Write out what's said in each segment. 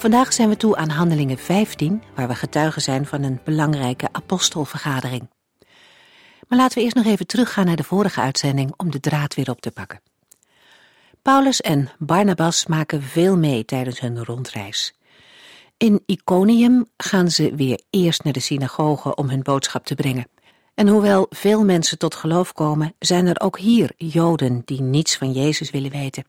Vandaag zijn we toe aan Handelingen 15, waar we getuigen zijn van een belangrijke apostelvergadering. Maar laten we eerst nog even teruggaan naar de vorige uitzending om de draad weer op te pakken. Paulus en Barnabas maken veel mee tijdens hun rondreis. In Iconium gaan ze weer eerst naar de synagoge om hun boodschap te brengen. En hoewel veel mensen tot geloof komen, zijn er ook hier Joden die niets van Jezus willen weten.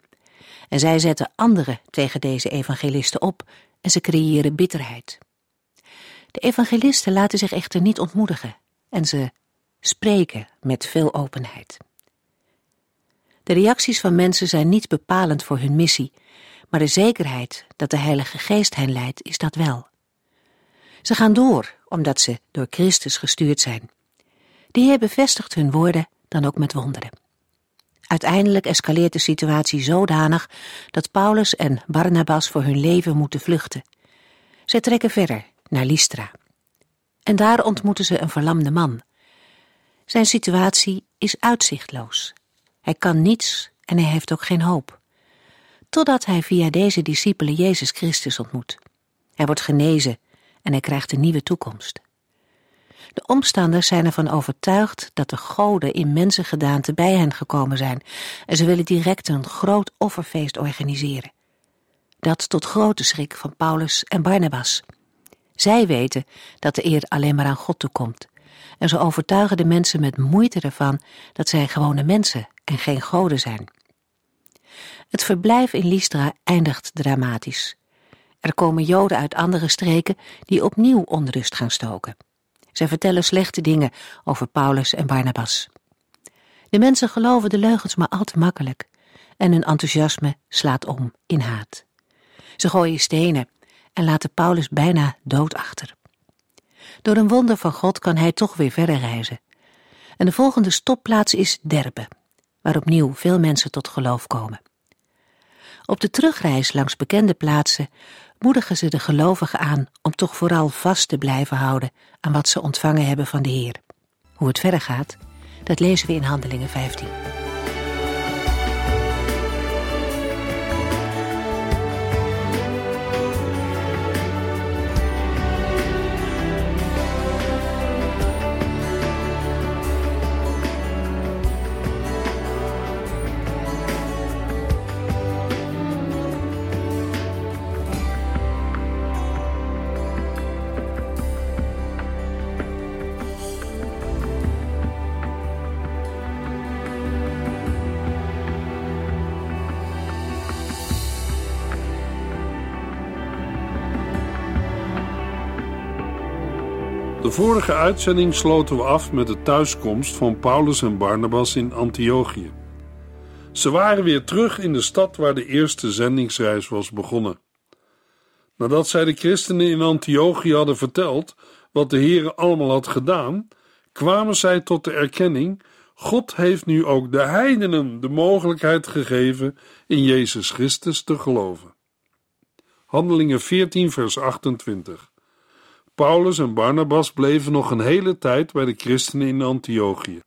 En zij zetten anderen tegen deze evangelisten op en ze creëren bitterheid. De evangelisten laten zich echter niet ontmoedigen en ze spreken met veel openheid. De reacties van mensen zijn niet bepalend voor hun missie, maar de zekerheid dat de Heilige Geest hen leidt is dat wel. Ze gaan door omdat ze door Christus gestuurd zijn. De Heer bevestigt hun woorden dan ook met wonderen. Uiteindelijk escaleert de situatie zodanig dat Paulus en Barnabas voor hun leven moeten vluchten. Zij trekken verder naar Lystra. En daar ontmoeten ze een verlamde man. Zijn situatie is uitzichtloos. Hij kan niets en hij heeft ook geen hoop. Totdat hij via deze discipelen Jezus Christus ontmoet. Hij wordt genezen en hij krijgt een nieuwe toekomst. De omstanders zijn ervan overtuigd dat de goden in mensengedaante bij hen gekomen zijn en ze willen direct een groot offerfeest organiseren. Dat tot grote schrik van Paulus en Barnabas. Zij weten dat de eer alleen maar aan God toekomt en ze overtuigen de mensen met moeite ervan dat zij gewone mensen en geen goden zijn. Het verblijf in Lystra eindigt dramatisch. Er komen Joden uit andere streken die opnieuw onrust gaan stoken. Zij vertellen slechte dingen over Paulus en Barnabas. De mensen geloven de leugens maar al te makkelijk en hun enthousiasme slaat om in haat. Ze gooien stenen en laten Paulus bijna dood achter. Door een wonder van God kan hij toch weer verder reizen. En de volgende stopplaats is Derbe, waar opnieuw veel mensen tot geloof komen. Op de terugreis langs bekende plaatsen moedigen ze de gelovigen aan om toch vooral vast te blijven houden aan wat ze ontvangen hebben van de Heer. Hoe het verder gaat, dat lezen we in Handelingen 15. De vorige uitzending sloten we af met de thuiskomst van Paulus en Barnabas in Antiochië. Ze waren weer terug in de stad waar de eerste zendingsreis was begonnen. Nadat zij de christenen in Antiochië hadden verteld wat de Heer allemaal had gedaan, kwamen zij tot de erkenning: God heeft nu ook de heidenen de mogelijkheid gegeven in Jezus Christus te geloven. Handelingen 14, vers 28. Paulus en Barnabas bleven nog een hele tijd bij de christenen in Antiochië.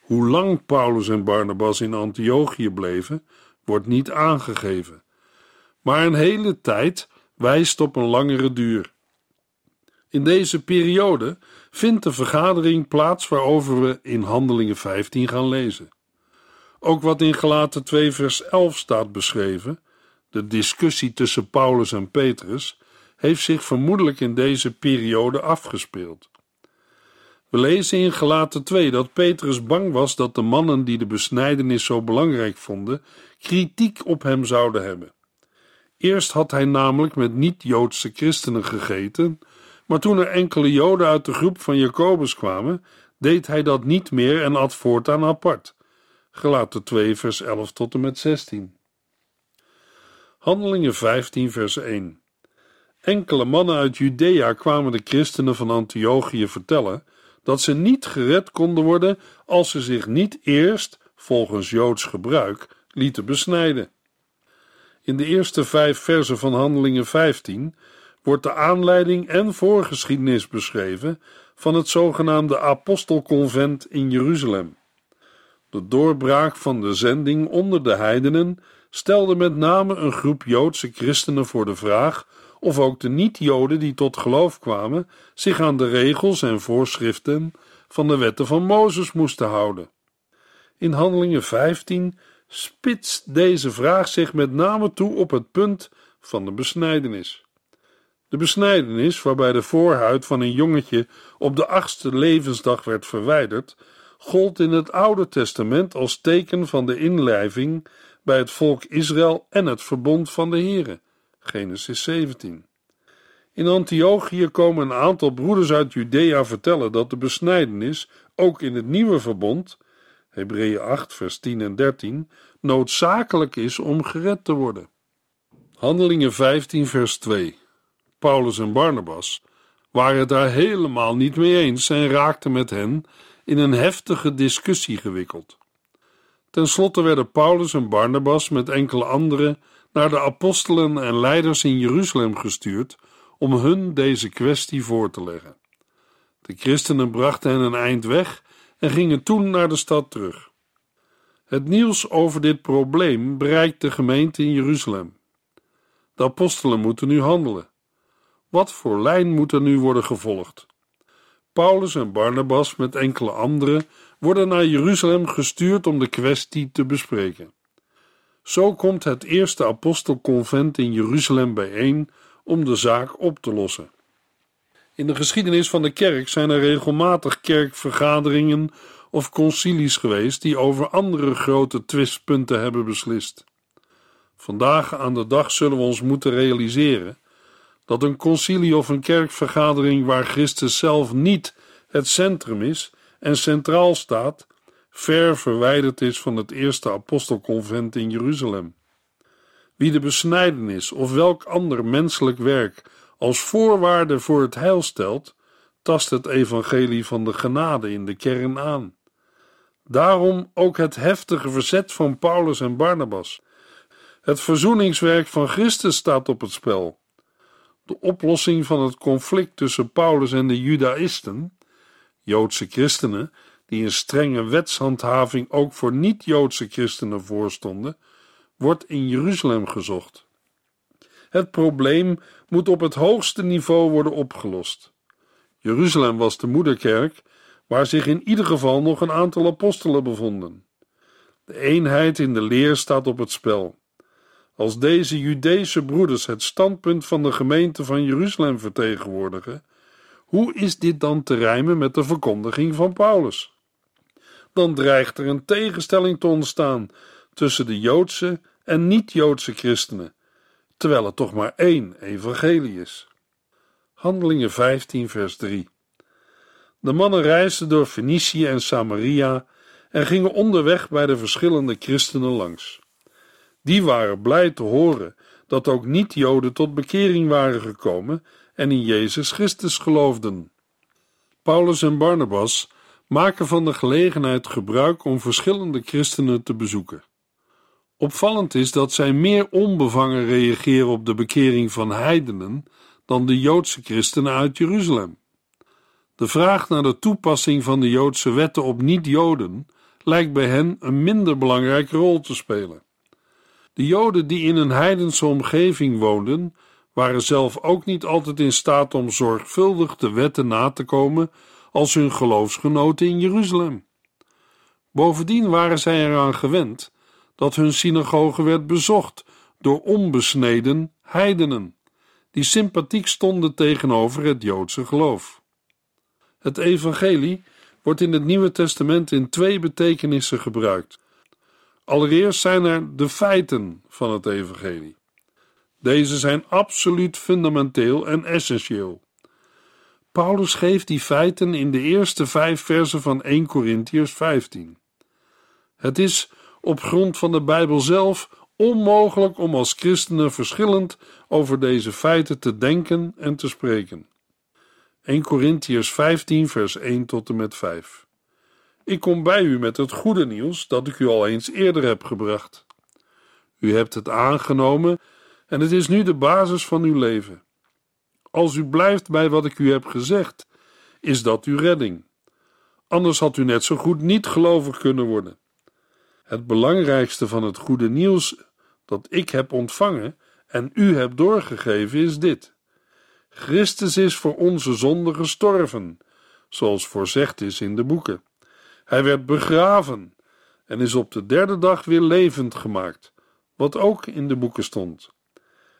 Hoe lang Paulus en Barnabas in Antiochië bleven, wordt niet aangegeven. Maar een hele tijd wijst op een langere duur. In deze periode vindt de vergadering plaats waarover we in Handelingen 15 gaan lezen. Ook wat in Galaten 2 vers 11 staat beschreven, de discussie tussen Paulus en Petrus, heeft zich vermoedelijk in deze periode afgespeeld. We lezen in Gelaten 2 dat Petrus bang was dat de mannen die de besnijdenis zo belangrijk vonden, kritiek op hem zouden hebben. Eerst had hij namelijk met niet-Joodse christenen gegeten, maar toen er enkele Joden uit de groep van Jacobus kwamen, deed hij dat niet meer en at voortaan apart. Gelaten 2 vers 11 tot en met 16. Handelingen 15 vers 1 Enkele mannen uit Judea kwamen de christenen van Antiochië vertellen dat ze niet gered konden worden als ze zich niet eerst, volgens Joods gebruik, lieten besnijden. In de eerste vijf versen van Handelingen 15 wordt de aanleiding en voorgeschiedenis beschreven van het zogenaamde apostelconvent in Jeruzalem. De doorbraak van de zending onder de heidenen stelde met name een groep Joodse christenen voor de vraag of ook de niet-Joden die tot geloof kwamen zich aan de regels en voorschriften van de wetten van Mozes moesten houden. In Handelingen 15 spitst deze vraag zich met name toe op het punt van de besnijdenis. De besnijdenis, waarbij de voorhuid van een jongetje op de achtste levensdag werd verwijderd, gold in het Oude Testament als teken van de inlijving bij het volk Israël en het verbond van de Here. Genesis 17. In Antiochië komen een aantal broeders uit Judea vertellen dat de besnijdenis ook in het nieuwe verbond, Hebreeën 8, vers 10 en 13, noodzakelijk is om gered te worden. Handelingen 15, vers 2. Paulus en Barnabas waren het daar helemaal niet mee eens en raakten met hen in een heftige discussie gewikkeld. Ten slotte werden Paulus en Barnabas met enkele anderen naar de apostelen en leiders in Jeruzalem gestuurd om hun deze kwestie voor te leggen. De christenen brachten hen een eind weg en gingen toen naar de stad terug. Het nieuws over dit probleem bereikt de gemeente in Jeruzalem. De apostelen moeten nu handelen. Wat voor lijn moet er nu worden gevolgd? Paulus en Barnabas met enkele anderen worden naar Jeruzalem gestuurd om de kwestie te bespreken. Zo komt het eerste apostelconvent in Jeruzalem bijeen om de zaak op te lossen. In de geschiedenis van de kerk zijn er regelmatig kerkvergaderingen of concilies geweest die over andere grote twistpunten hebben beslist. Vandaag aan de dag zullen we ons moeten realiseren dat een concilie of een kerkvergadering waar Christus zelf niet het centrum is en centraal staat, ver verwijderd is van het eerste apostelconvent in Jeruzalem. Wie de besnijdenis of welk ander menselijk werk als voorwaarde voor het heil stelt, tast het evangelie van de genade in de kern aan. Daarom ook het heftige verzet van Paulus en Barnabas. Het verzoeningswerk van Christus staat op het spel. De oplossing van het conflict tussen Paulus en de Judaïsten, Joodse christenen, die een strenge wetshandhaving ook voor niet-Joodse christenen voorstonden, wordt in Jeruzalem gezocht. Het probleem moet op het hoogste niveau worden opgelost. Jeruzalem was de moederkerk, waar zich in ieder geval nog een aantal apostelen bevonden. De eenheid in de leer staat op het spel. Als deze Judese broeders het standpunt van de gemeente van Jeruzalem vertegenwoordigen, hoe is dit dan te rijmen met de verkondiging van Paulus? Dan dreigt er een tegenstelling te ontstaan tussen de Joodse en niet-Joodse christenen, terwijl het toch maar één evangelie is. Handelingen 15, vers 3. De mannen reisden door Fenicië en Samaria en gingen onderweg bij de verschillende christenen langs. Die waren blij te horen dat ook niet-Joden tot bekering waren gekomen en in Jezus Christus geloofden. Paulus en Barnabas maken van de gelegenheid gebruik om verschillende christenen te bezoeken. Opvallend is dat zij meer onbevangen reageren op de bekering van heidenen dan de Joodse christenen uit Jeruzalem. De vraag naar de toepassing van de Joodse wetten op niet-Joden lijkt bij hen een minder belangrijke rol te spelen. De Joden die in een heidense omgeving woonden, waren zelf ook niet altijd in staat om zorgvuldig de wetten na te komen als hun geloofsgenoten in Jeruzalem. Bovendien waren zij eraan gewend dat hun synagoge werd bezocht door onbesneden heidenen, die sympathiek stonden tegenover het Joodse geloof. Het evangelie wordt in het Nieuwe Testament in twee betekenissen gebruikt. Allereerst zijn er de feiten van het evangelie. Deze zijn absoluut fundamenteel en essentieel. Paulus geeft die feiten in de eerste vijf versen van 1 Corinthiërs 15. Het is op grond van de Bijbel zelf onmogelijk om als christenen verschillend over deze feiten te denken en te spreken. 1 Corinthiërs 15, vers 1 tot en met 5. Ik kom bij u met het goede nieuws dat ik u al eens eerder heb gebracht. U hebt het aangenomen en het is nu de basis van uw leven. Als u blijft bij wat ik u heb gezegd, is dat uw redding. Anders had u net zo goed niet gelovig kunnen worden. Het belangrijkste van het goede nieuws dat ik heb ontvangen en u heb doorgegeven is dit: Christus is voor onze zonde gestorven, zoals voorzegd is in de boeken. Hij werd begraven en is op de derde dag weer levend gemaakt, wat ook in de boeken stond.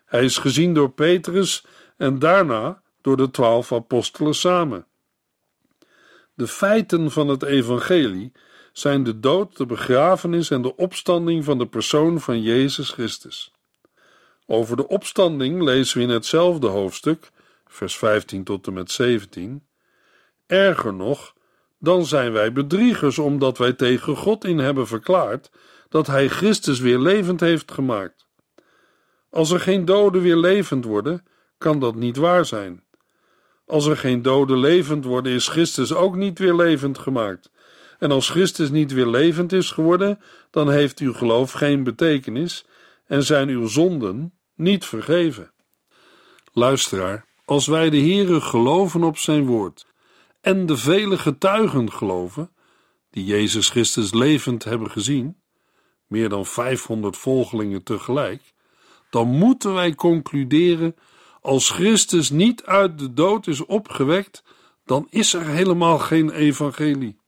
Hij is gezien door Petrus en daarna door de twaalf apostelen samen. De feiten van het evangelie zijn de dood, de begrafenis en de opstanding van de persoon van Jezus Christus. Over de opstanding lezen we in hetzelfde hoofdstuk, vers 15 tot en met 17. Erger nog, dan zijn wij bedriegers omdat wij tegen God in hebben verklaard dat Hij Christus weer levend heeft gemaakt. Als er geen doden weer levend worden, kan dat niet waar zijn. Als er geen doden levend worden, is Christus ook niet weer levend gemaakt. En als Christus niet weer levend is geworden, dan heeft uw geloof geen betekenis en zijn uw zonden niet vergeven. Luisteraar, als wij de Heere geloven op zijn woord en de vele getuigen geloven, die Jezus Christus levend hebben gezien, meer dan 500 volgelingen tegelijk, dan moeten wij concluderen: als Christus niet uit de dood is opgewekt, dan is er helemaal geen evangelie.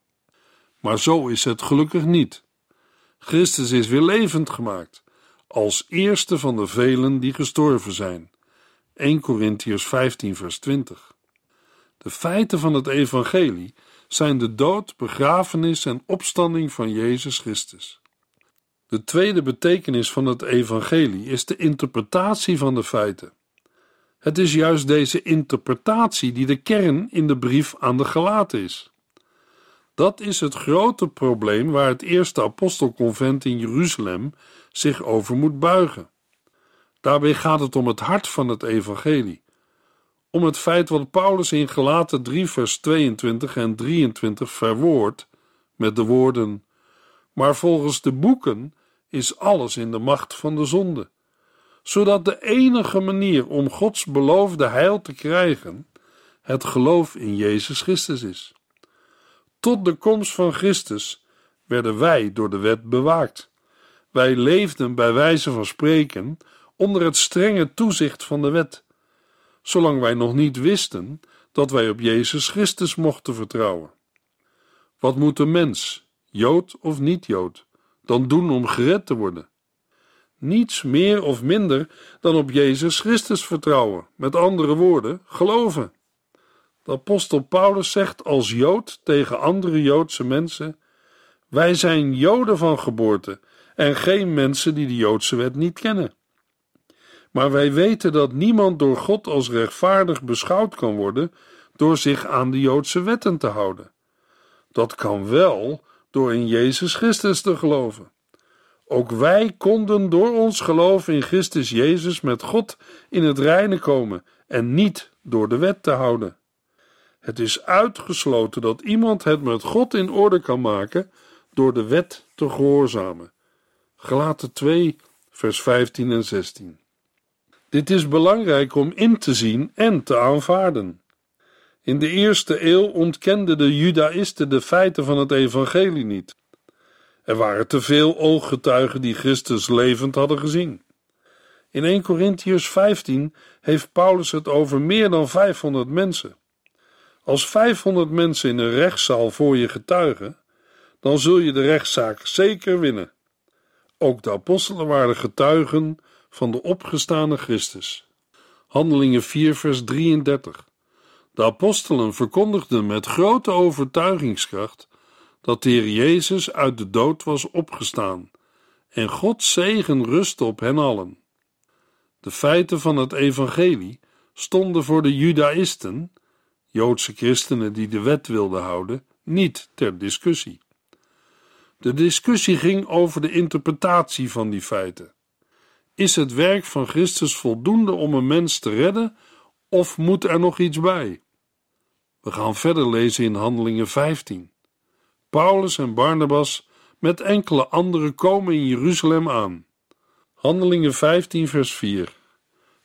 Maar zo is het gelukkig niet. Christus is weer levend gemaakt, als eerste van de velen die gestorven zijn. 1 Corinthians 15, vers 20. De feiten van het evangelie zijn de dood, begrafenis en opstanding van Jezus Christus. De tweede betekenis van het evangelie is de interpretatie van de feiten. Het is juist deze interpretatie die de kern in de brief aan de Galaten is. Dat is het grote probleem waar het eerste apostelconvent in Jeruzalem zich over moet buigen. Daarbij gaat het om het hart van het evangelie. Om het feit wat Paulus in Galaten 3 vers 22 en 23 verwoordt met de woorden: Maar volgens de boeken is alles in de macht van de zonde, zodat de enige manier om Gods beloofde heil te krijgen het geloof in Jezus Christus is. Tot de komst van Christus werden wij door de wet bewaakt. Wij leefden bij wijze van spreken onder het strenge toezicht van de wet, zolang wij nog niet wisten dat wij op Jezus Christus mochten vertrouwen. Wat moet een mens, Jood of niet-Jood, dan doen om gered te worden? Niets meer of minder dan op Jezus Christus vertrouwen, met andere woorden, geloven. De apostel Paulus zegt als Jood tegen andere Joodse mensen: Wij zijn Joden van geboorte en geen mensen die de Joodse wet niet kennen. Maar wij weten dat niemand door God als rechtvaardig beschouwd kan worden door zich aan de Joodse wetten te houden. Dat kan wel door in Jezus Christus te geloven. Ook wij konden door ons geloof in Christus Jezus met God in het reine komen en niet door de wet te houden. Het is uitgesloten dat iemand het met God in orde kan maken door de wet te gehoorzamen. Gelaten 2, vers 15 en 16. Dit is belangrijk om in te zien en te aanvaarden. In de eerste eeuw ontkenden de Judaïsten de feiten van het evangelie niet. Er waren te veel ooggetuigen die Christus levend hadden gezien. In 1 Corinthians 15 heeft Paulus het over meer dan 500 mensen. Als 500 mensen in een rechtszaal voor je getuigen, dan zul je de rechtszaak zeker winnen. Ook de apostelen waren getuigen van de opgestane Christus. Handelingen 4, vers 33. De apostelen verkondigden met grote overtuigingskracht dat de Heer Jezus uit de dood was opgestaan en Gods zegen rustte op hen allen. De feiten van het evangelie stonden voor de Judaïsten Joodse christenen die de wet wilden houden, niet ter discussie. De discussie ging over de interpretatie van die feiten. Is het werk van Christus voldoende om een mens te redden, of moet er nog iets bij? We gaan verder lezen in Handelingen 15. Paulus en Barnabas met enkele anderen komen in Jeruzalem aan. Handelingen 15, vers 4.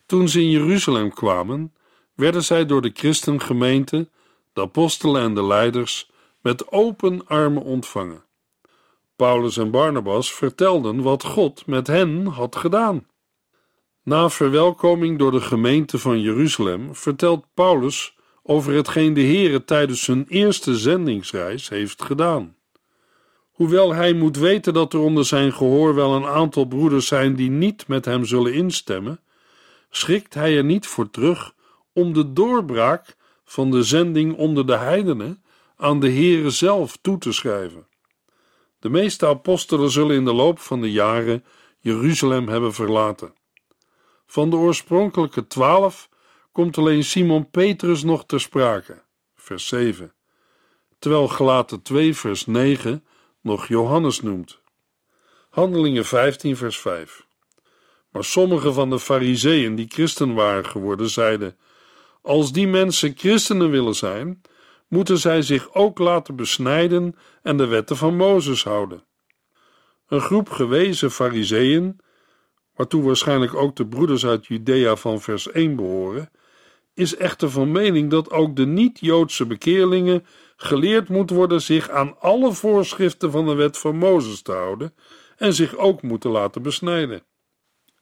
Toen ze in Jeruzalem kwamen, werden zij door de christengemeente, de apostelen en de leiders met open armen ontvangen. Paulus en Barnabas vertelden wat God met hen had gedaan. Na verwelkoming door de gemeente van Jeruzalem vertelt Paulus over hetgeen de Heere tijdens hun eerste zendingsreis heeft gedaan. Hoewel hij moet weten dat er onder zijn gehoor wel een aantal broeders zijn die niet met hem zullen instemmen, schrikt hij er niet voor terug om de doorbraak van de zending onder de heidenen aan de Heere zelf toe te schrijven. De meeste apostelen zullen in de loop van de jaren Jeruzalem hebben verlaten. Van de oorspronkelijke twaalf komt alleen Simon Petrus nog ter sprake, vers 7, terwijl Gelaten 2, vers 9 nog Johannes noemt. Handelingen 15, vers 5. Maar sommige van de fariseeën die christen waren geworden, zeiden: Als die mensen christenen willen zijn, moeten zij zich ook laten besnijden en de wetten van Mozes houden. Een groep gewezen fariseeën, waartoe waarschijnlijk ook de broeders uit Judea van vers 1 behoren, is echter van mening dat ook de niet-Joodse bekeerlingen geleerd moet worden zich aan alle voorschriften van de wet van Mozes te houden en zich ook moeten laten besnijden.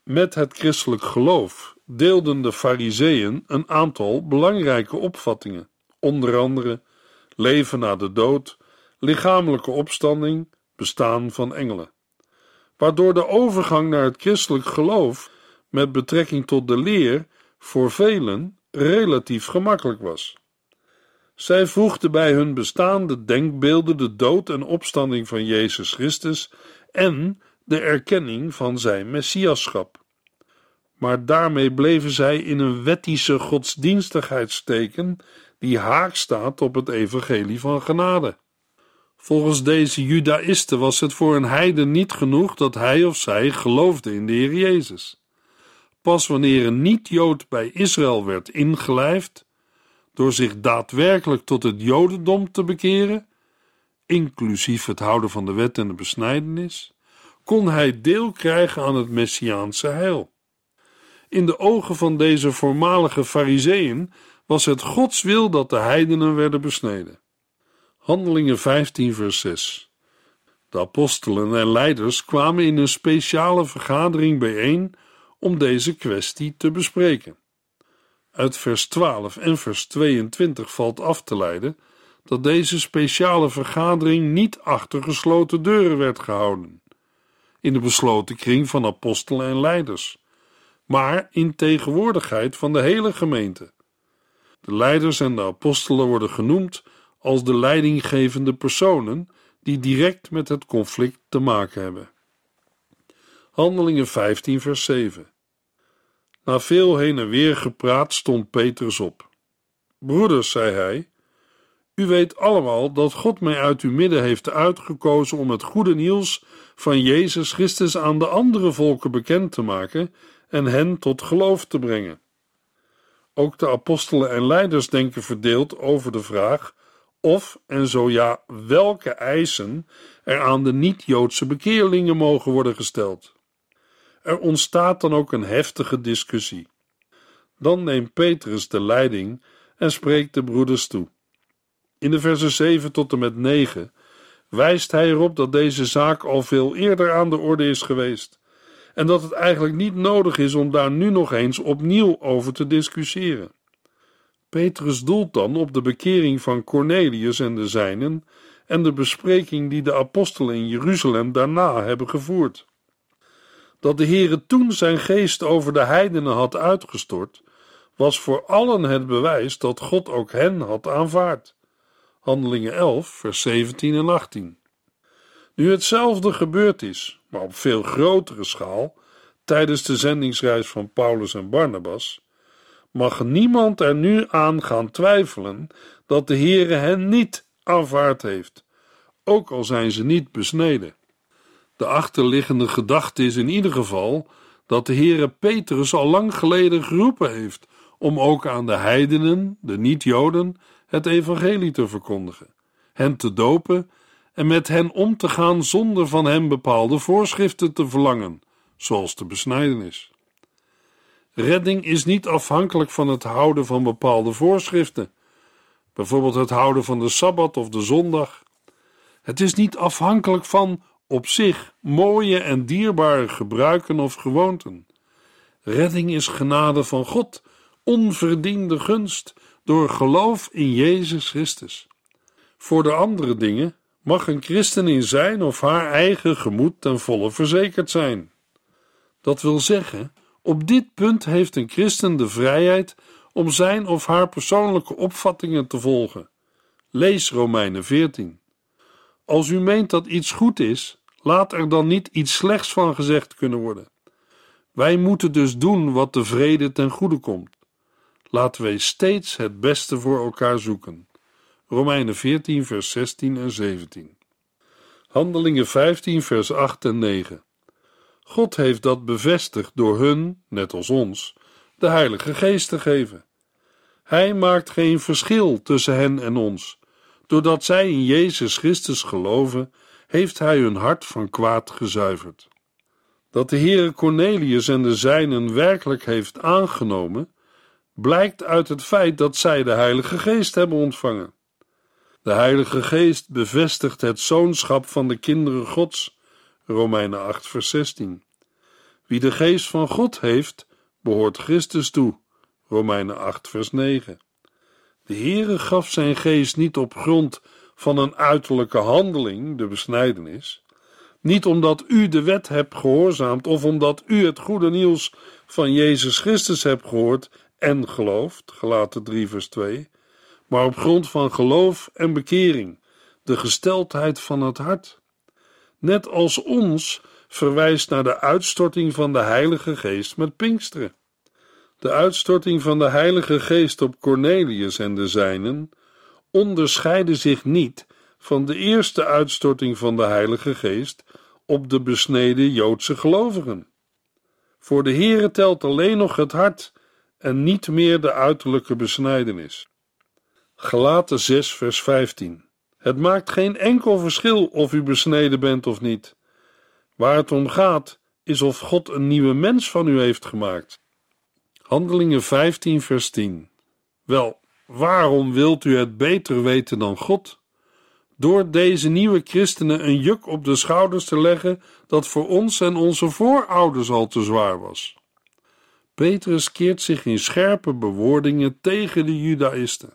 Met het christelijk geloof deelden de Fariseeën een aantal belangrijke opvattingen, onder andere leven na de dood, lichamelijke opstanding, bestaan van engelen. Waardoor de overgang naar het christelijk geloof met betrekking tot de leer voor velen relatief gemakkelijk was. Zij voegden bij hun bestaande denkbeelden de dood en opstanding van Jezus Christus en de erkenning van zijn messiaschap. Maar daarmee bleven zij in een wettische godsdienstigheid steken die haak staat op het evangelie van genade. Volgens deze judaïsten was het voor een heiden niet genoeg dat hij of zij geloofde in de Heer Jezus. Pas wanneer een niet-Jood bij Israël werd ingelijfd, door zich daadwerkelijk tot het Jodendom te bekeren, inclusief het houden van de wet en de besnijdenis, kon hij deel krijgen aan het Messiaanse heil. In de ogen van deze voormalige Fariseeën was het Gods wil dat de heidenen werden besneden. Handelingen 15, vers 6. De apostelen en leiders kwamen in een speciale vergadering bijeen om deze kwestie te bespreken. Uit vers 12 en vers 22 valt af te leiden dat deze speciale vergadering niet achter gesloten deuren werd gehouden, in de besloten kring van apostelen en leiders, maar in tegenwoordigheid van de hele gemeente. De leiders en de apostelen worden genoemd als de leidinggevende personen die direct met het conflict te maken hebben. Handelingen 15, vers 7. Na veel heen en weer gepraat stond Petrus op. Broeders, zei hij, u weet allemaal dat God mij uit uw midden heeft uitgekozen om het goede nieuws van Jezus Christus aan de andere volken bekend te maken en hen tot geloof te brengen. Ook de apostelen en leiders denken verdeeld over de vraag of en zo ja, welke eisen er aan de niet-Joodse bekeerlingen mogen worden gesteld. Er ontstaat dan ook een heftige discussie. Dan neemt Petrus de leiding en spreekt de broeders toe. In de versen 7 tot en met 9 wijst hij erop dat deze zaak al veel eerder aan de orde is geweest en dat het eigenlijk niet nodig is om daar nu nog eens opnieuw over te discussiëren. Petrus doelt dan op de bekering van Cornelius en de zijnen en de bespreking die de apostelen in Jeruzalem daarna hebben gevoerd. Dat de Heere toen zijn geest over de heidenen had uitgestort, was voor allen het bewijs dat God ook hen had aanvaard. Handelingen 11, vers 17 en 18. Nu hetzelfde gebeurd is, maar op veel grotere schaal, tijdens de zendingsreis van Paulus en Barnabas, mag niemand er nu aan gaan twijfelen dat de Heere hen niet aanvaard heeft, ook al zijn ze niet besneden. De achterliggende gedachte is in ieder geval dat de Heere Petrus al lang geleden geroepen heeft om ook aan de heidenen, de niet-Joden, het evangelie te verkondigen, hen te dopen en met hen om te gaan zonder van hen bepaalde voorschriften te verlangen, zoals de besnijdenis. Redding is niet afhankelijk van het houden van bepaalde voorschriften, bijvoorbeeld het houden van de sabbat of de zondag. Het is niet afhankelijk van op zich mooie en dierbare gebruiken of gewoonten. Redding is genade van God, onverdiende gunst door geloof in Jezus Christus. Voor de andere dingen mag een christen in zijn of haar eigen gemoed ten volle verzekerd zijn. Dat wil zeggen, op dit punt heeft een christen de vrijheid om zijn of haar persoonlijke opvattingen te volgen. Lees Romeinen 14. Als u meent dat iets goed is, laat er dan niet iets slechts van gezegd kunnen worden. Wij moeten dus doen wat de vrede ten goede komt. Laten wij steeds het beste voor elkaar zoeken. Romeinen 14, vers 16 en 17. Handelingen 15, vers 8 en 9. God heeft dat bevestigd door hun, net als ons, de Heilige Geest te geven. Hij maakt geen verschil tussen hen en ons. Doordat zij in Jezus Christus geloven, heeft hij hun hart van kwaad gezuiverd. Dat de Heere Cornelius en de zijnen werkelijk heeft aangenomen, blijkt uit het feit dat zij de Heilige Geest hebben ontvangen. De Heilige Geest bevestigt het zoonschap van de kinderen Gods. Romeinen 8, vers 16. Wie de Geest van God heeft, behoort Christus toe. Romeinen 8, vers 9. De Heere gaf zijn geest niet op grond van een uiterlijke handeling, de besnijdenis, niet omdat u de wet hebt gehoorzaamd of omdat u het goede nieuws van Jezus Christus hebt gehoord en gelooft, gelaten 3 vers 2, maar op grond van geloof en bekering, de gesteldheid van het hart. Net als ons verwijst naar de uitstorting van de Heilige Geest met Pinksteren. De uitstorting van de Heilige Geest op Cornelius en de zijnen onderscheidde zich niet van de eerste uitstorting van de Heilige Geest op de besneden Joodse gelovigen. Voor de Heere telt alleen nog het hart en niet meer de uiterlijke besnijdenis. Gelaten 6 vers 15 Het maakt geen enkel verschil of u besneden bent of niet. Waar het om gaat is of God een nieuwe mens van u heeft gemaakt. Handelingen 15 vers 10 Wel, waarom wilt u het beter weten dan God? Door deze nieuwe christenen een juk op de schouders te leggen dat voor ons en onze voorouders al te zwaar was. Petrus keert zich in scherpe bewoordingen tegen de Judaïsten.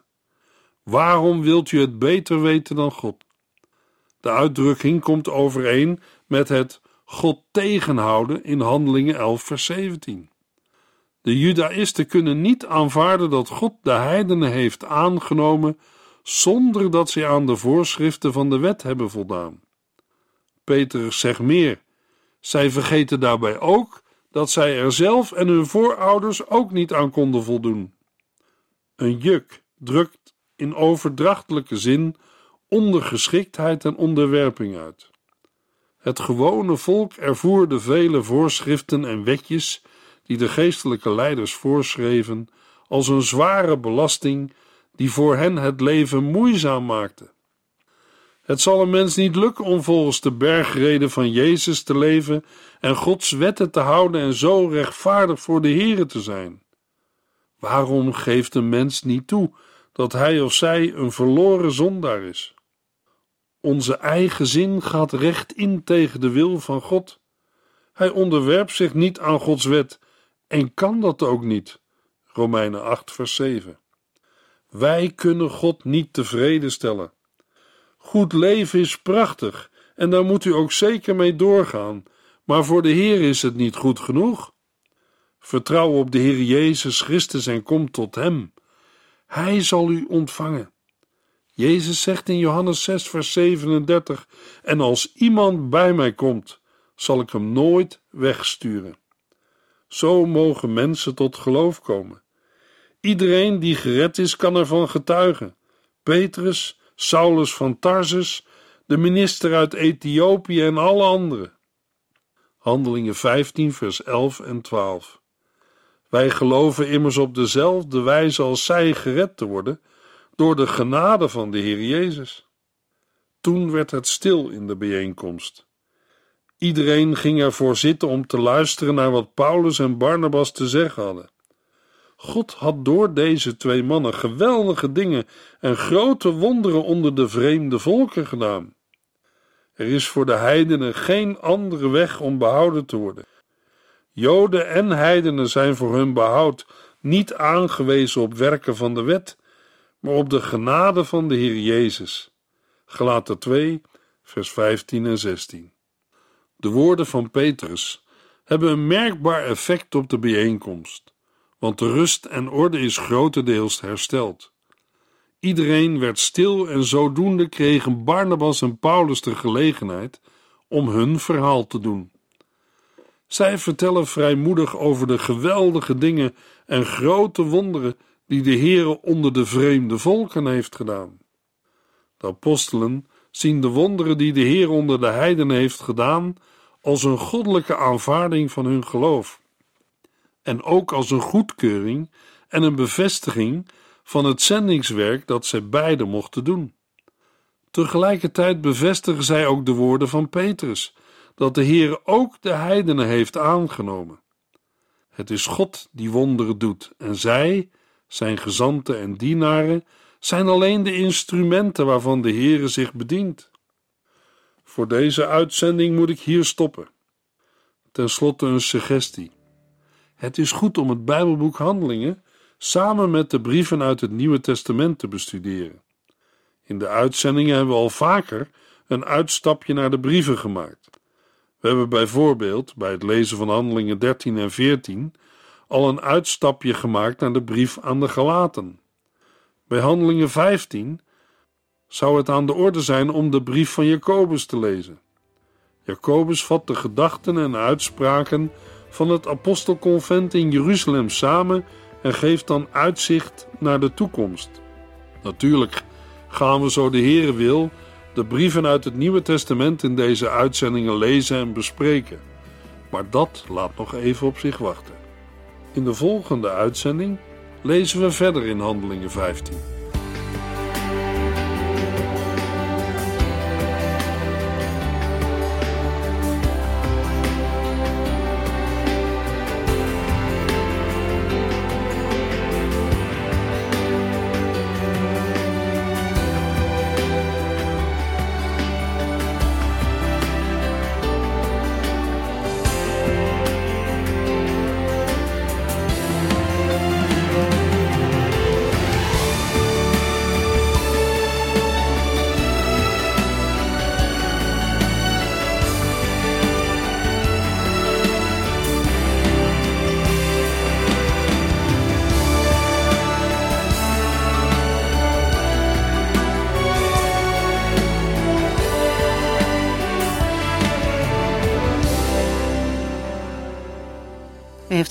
Waarom wilt u het beter weten dan God? De uitdrukking komt overeen met het God tegenhouden in Handelingen 11, vers 17. De Judaïsten kunnen niet aanvaarden dat God de heidenen heeft aangenomen zonder dat zij aan de voorschriften van de wet hebben voldaan. Petrus zegt meer: zij vergeten daarbij ook dat zij er zelf en hun voorouders ook niet aan konden voldoen. Een juk drukt in overdrachtelijke zin ondergeschiktheid en onderwerping uit. Het gewone volk ervoer de vele voorschriften en wetjes die de geestelijke leiders voorschreven als een zware belasting die voor hen het leven moeizaam maakte. Het zal een mens niet lukken om volgens de bergreden van Jezus te leven en Gods wetten te houden en zo rechtvaardig voor de Here te zijn. Waarom geeft een mens niet toe dat hij of zij een verloren zondaar is? Onze eigen zin gaat recht in tegen de wil van God. Hij onderwerpt zich niet aan Gods wet en kan dat ook niet. Romeinen 8, vers 7. Wij kunnen God niet tevreden stellen. Goed leven is prachtig en daar moet u ook zeker mee doorgaan, maar voor de Heer is het niet goed genoeg. Vertrouw op de Heer Jezus Christus en kom tot Hem. Hij zal u ontvangen. Jezus zegt in Johannes 6, vers 37: En als iemand bij mij komt, zal ik hem nooit wegsturen. Zo mogen mensen tot geloof komen. Iedereen die gered is, kan ervan getuigen. Petrus, Saulus van Tarsus, de minister uit Ethiopië en alle anderen. Handelingen 15, vers 11 en 12. Wij geloven immers op dezelfde wijze als zij gered te worden, door de genade van de Heer Jezus. Toen werd het stil in de bijeenkomst. Iedereen ging ervoor zitten om te luisteren naar wat Paulus en Barnabas te zeggen hadden. God had door deze twee mannen geweldige dingen en grote wonderen onder de vreemde volken gedaan. Er is voor de heidenen geen andere weg om behouden te worden. Joden en heidenen zijn voor hun behoud niet aangewezen op werken van de wet, maar op de genade van de Heer Jezus. Gelaten 2, vers 15 en 16. De woorden van Petrus hebben een merkbaar effect op de bijeenkomst, want de rust en orde is grotendeels hersteld. Iedereen werd stil en zodoende kregen Barnabas en Paulus de gelegenheid om hun verhaal te doen. Zij vertellen vrijmoedig over de geweldige dingen en grote wonderen die de Heere onder de vreemde volken heeft gedaan. De apostelen zien de wonderen die de Heer onder de heidenen heeft gedaan als een goddelijke aanvaarding van hun geloof en ook als een goedkeuring en een bevestiging van het zendingswerk dat zij beiden mochten doen. Tegelijkertijd bevestigen zij ook de woorden van Petrus, dat de Heer ook de heidenen heeft aangenomen. Het is God die wonderen doet en zij, zijn gezanten en dienaren, zijn alleen de instrumenten waarvan de Heere zich bedient. Voor deze uitzending moet ik hier stoppen. Ten slotte een suggestie. Het is goed om het Bijbelboek Handelingen samen met de brieven uit het Nieuwe Testament te bestuderen. In de uitzendingen hebben we al vaker een uitstapje naar de brieven gemaakt. We hebben bijvoorbeeld bij het lezen van Handelingen 13 en 14 al een uitstapje gemaakt naar de brief aan de Galaten. Bij Handelingen 15 zou het aan de orde zijn om de brief van Jacobus te lezen. Jacobus vat de gedachten en uitspraken van het apostelconvent in Jeruzalem samen en geeft dan uitzicht naar de toekomst. Natuurlijk gaan we zo de Heere wil de brieven uit het Nieuwe Testament in deze uitzendingen lezen en bespreken. Maar dat laat nog even op zich wachten. In de volgende uitzending lezen we verder in Handelingen 15.